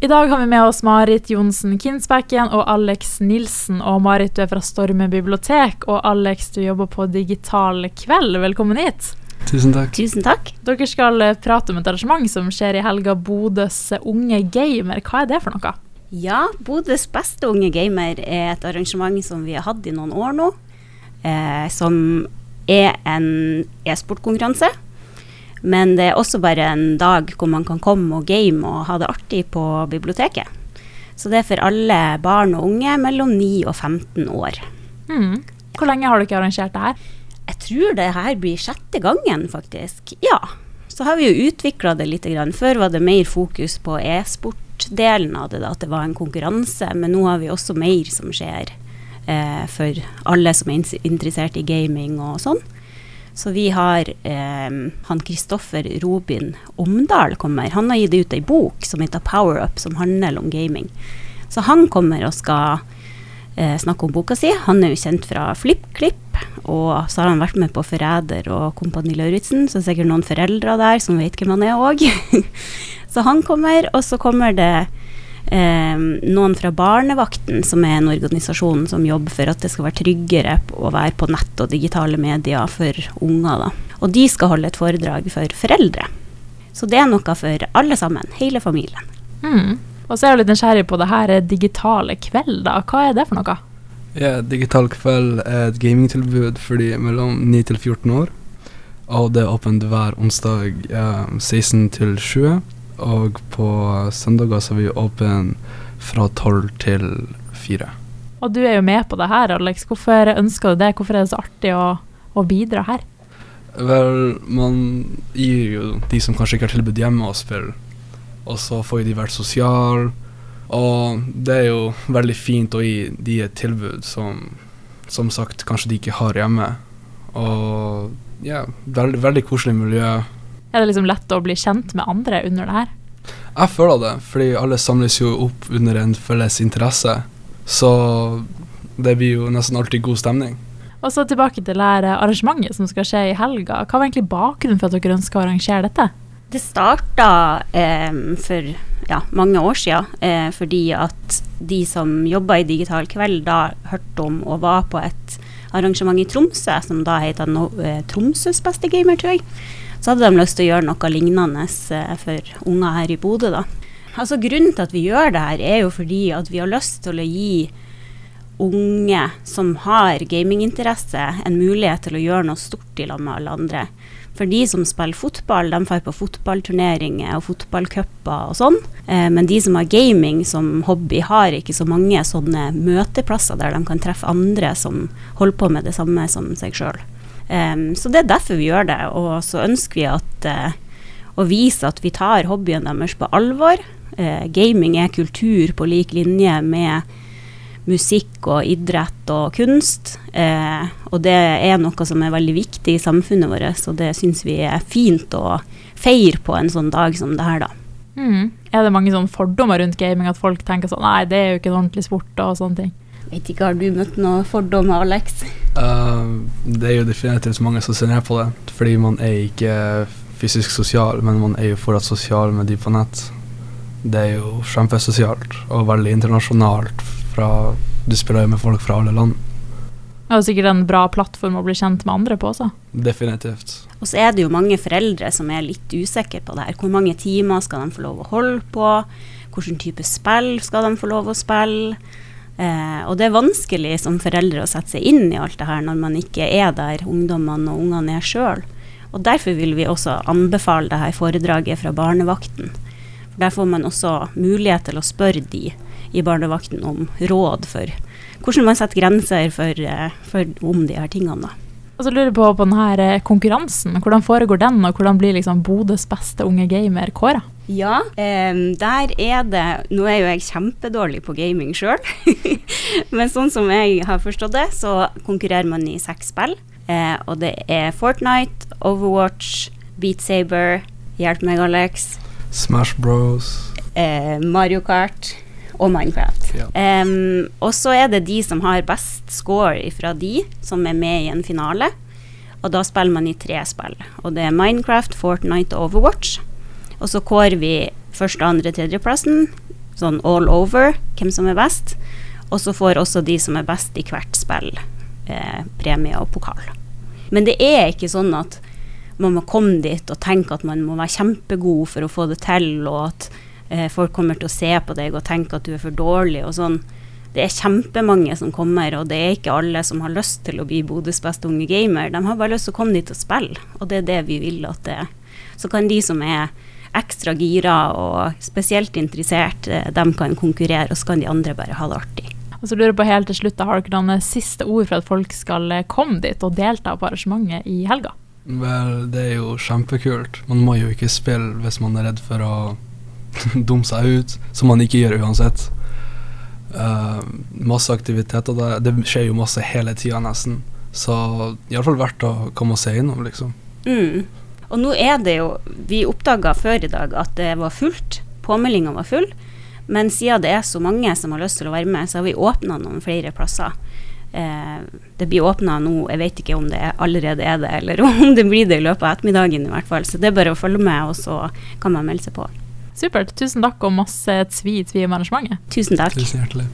I dag har vi med oss Marit Johnsen Kinsbekken og Alex Nilsen. Og Marit, du er fra Storme bibliotek, og Alex, du jobber på Digital kveld. Velkommen hit. Tusen takk. Tusen takk. Dere skal eh, prate om et arrangement som skjer i helga, Bodøs unge gamer. Hva er det for noe? Ja, Bodøs beste unge gamer er et arrangement som vi har hatt i noen år nå. Eh, som er en e-sportkonkurranse men det er også bare en dag hvor man kan komme og game og ha det artig på biblioteket. Så det er for alle barn og unge mellom 9 og 15 år. Mm. Hvor lenge har dere arrangert det her? Jeg tror det her blir sjette gangen, faktisk. Ja. Så har vi jo utvikla det litt. Før var det mer fokus på e-sport-delen av det, da, at det var en konkurranse. Men nå har vi også mer som skjer eh, for alle som er interessert i gaming og sånn. Så vi har eh, han Kristoffer Robin Omdal kommer. Han har gitt ut ei bok som heter Power Up, som handler om gaming. Så han kommer og skal eh, snakke om boka si. Han er jo kjent fra FlippKlipp, og så har han vært med på Forræder og Kompani Lauritzen, så det er sikkert noen foreldre der som vet hvem han er òg. så han kommer, og så kommer det noen fra Barnevakten, som er en organisasjon som jobber for at det skal være tryggere å være på nett og digitale medier for unger. Da. Og de skal holde et foredrag for foreldre. Så det er noe for alle sammen, hele familien. Mm. Og så er jeg litt nysgjerrig på det her digitale kveld, da. Hva er det for noe? Ja, Digital kveld er et gamingtilbud for de mellom 9 til 14 år. Og det er åpent hver onsdag eh, 16 til 20. Og på søndager så er vi åpne fra tolv til fire. Og du er jo med på det her, Alex. Hvorfor ønsker du det? Hvorfor er det så artig å, å bidra her? Vel, man gir jo de som kanskje ikke har tilbud hjemme å spille, og så får de vært sosiale. Og det er jo veldig fint å gi de et tilbud som som sagt kanskje de ikke har hjemme. Og ja, veldig, veldig koselig miljø. Er det liksom lett å bli kjent med andre under det her? Jeg føler det, fordi alle samles jo opp under en felles interesse. Så det blir jo nesten alltid god stemning. Og så tilbake til det arrangementet som skal skje i helga. Hva var egentlig bakgrunnen for at dere ønsker å arrangere dette? Det starta eh, for ja, mange år siden eh, fordi at de som jobba i Digital kveld, da hørte om og var på et arrangement i Tromsø som da heter no, eh, Tromsøs beste gamer, tror jeg så hadde de lyst til å gjøre noe lignende eh, for unger her i Bodø. da. Altså Grunnen til at vi gjør det her, er jo fordi at vi har lyst til å gi unge som har gaminginteresse, en mulighet til å gjøre noe stort i lag med alle andre. For de som spiller fotball, de drar på fotballturneringer og fotballcuper og sånn. Eh, men de som har gaming som hobby, har ikke så mange sånne møteplasser der de kan treffe andre som holder på med det samme som seg sjøl. Um, så det er derfor vi gjør det. Og så ønsker vi at, uh, å vise at vi tar hobbyen deres på alvor. Uh, gaming er kultur på lik linje med musikk og idrett og kunst. Uh, og det er noe som er veldig viktig i samfunnet vårt, og det syns vi er fint å feire på en sånn dag som det her, da. Mm. Er det mange sånn fordommer rundt gaming, at folk tenker sånn nei, det er jo ikke en ordentlig sport og sånne ting? Vet ikke, Har du møtt noen fordommer, Alex? Uh, det er jo definitivt mange som ser ned på det. Fordi man er ikke fysisk sosial, men man er jo fortsatt sosial med de på nett. Det er jo kjempesosialt og veldig internasjonalt. Fra, du spiller jo med folk fra alle land. Det er jo sikkert en bra plattform å bli kjent med andre på også. Definitivt. Og så er det jo mange foreldre som er litt usikre på det her. Hvor mange timer skal de få lov å holde på? Hvilken type spill skal de få lov å spille? Eh, og det er vanskelig som foreldre å sette seg inn i alt det her når man ikke er der ungdommene og ungene er sjøl. Og derfor vil vi også anbefale det her foredraget fra barnevakten. For Der får man også mulighet til å spørre de i barnevakten om råd for hvordan man setter grenser for, eh, for om de her tingene. da. Og så lurer jeg på på denne eh, konkurransen. Hvordan foregår den, og hvordan blir liksom Bodøs beste unge gamer kåra? Ja, um, der er det Nå er jo jeg kjempedårlig på gaming sjøl, men sånn som jeg har forstått det, så konkurrerer man i seks spill. Eh, og det er Fortnite, Overwatch, Beat Saber, hjelp meg, Alex. Smash Bros. Eh, Mario Kart og Minecraft. Ja. Um, og så er det de som har best score fra de, som er med i en finale. Og da spiller man i tre spill. Og det er Minecraft, Fortnite og Overwatch. Og så kårer vi første, andre, tredjeplassen sånn all over hvem som er best. Og så får også de som er best i hvert spill, eh, premie og pokal. Men det er ikke sånn at man må komme dit og tenke at man må være kjempegod for å få det til, og at eh, folk kommer til å se på deg og tenke at du er for dårlig og sånn. Det er kjempemange som kommer, og det er ikke alle som har lyst til å bli Bodøs beste unge gamer. De har bare lyst til å komme dit og spille, og det er det vi vil at det er. Så kan de som er ekstra gira og spesielt interessert, eh, de kan konkurrere, og så kan de andre bare ha det artig. Og så lurer jeg på helt til slutt, Har dere noen siste ord for at folk skal eh, komme dit og delta på arrangementet i helga? Vel, det er jo kjempekult. Man må jo ikke spille hvis man er redd for å dumme seg ut, som man ikke gjør uansett. Uh, masse aktiviteter der. Det skjer jo masse hele tida, nesten. Så iallfall verdt å komme og se innom, liksom. Mm. Og nå er det jo Vi oppdaga før i dag at det var fullt. Påmeldinga var full. Men siden det er så mange som har lyst til å være med, så har vi åpna noen flere plasser. Eh, det blir åpna nå, jeg vet ikke om det allerede er det, eller om det blir det i løpet av ettermiddagen i hvert fall. Så det er bare å følge med, og så kan man melde seg på. Supert. Tusen takk og masse tvi tvi om arrangementet. Tusen takk. Tusen hjertelig.